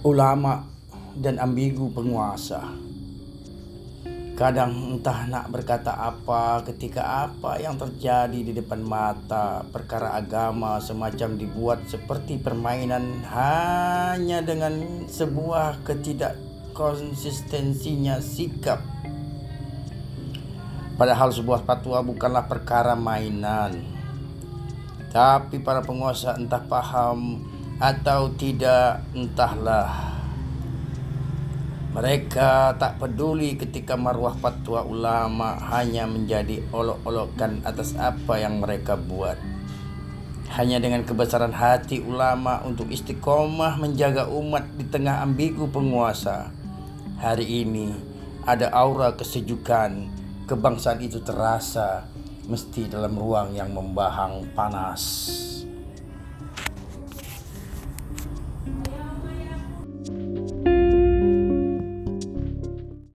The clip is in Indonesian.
ulama dan ambigu penguasa. Kadang entah nak berkata apa ketika apa yang terjadi di depan mata perkara agama semacam dibuat seperti permainan hanya dengan sebuah ketidakkonsistensinya sikap. Padahal sebuah fatwa bukanlah perkara mainan. Tapi para penguasa entah paham atau tidak entahlah mereka tak peduli ketika marwah fatwa ulama hanya menjadi olok-olokan atas apa yang mereka buat. Hanya dengan kebesaran hati ulama untuk istiqomah menjaga umat di tengah ambigu penguasa. Hari ini ada aura kesejukan, kebangsaan itu terasa mesti dalam ruang yang membahang panas.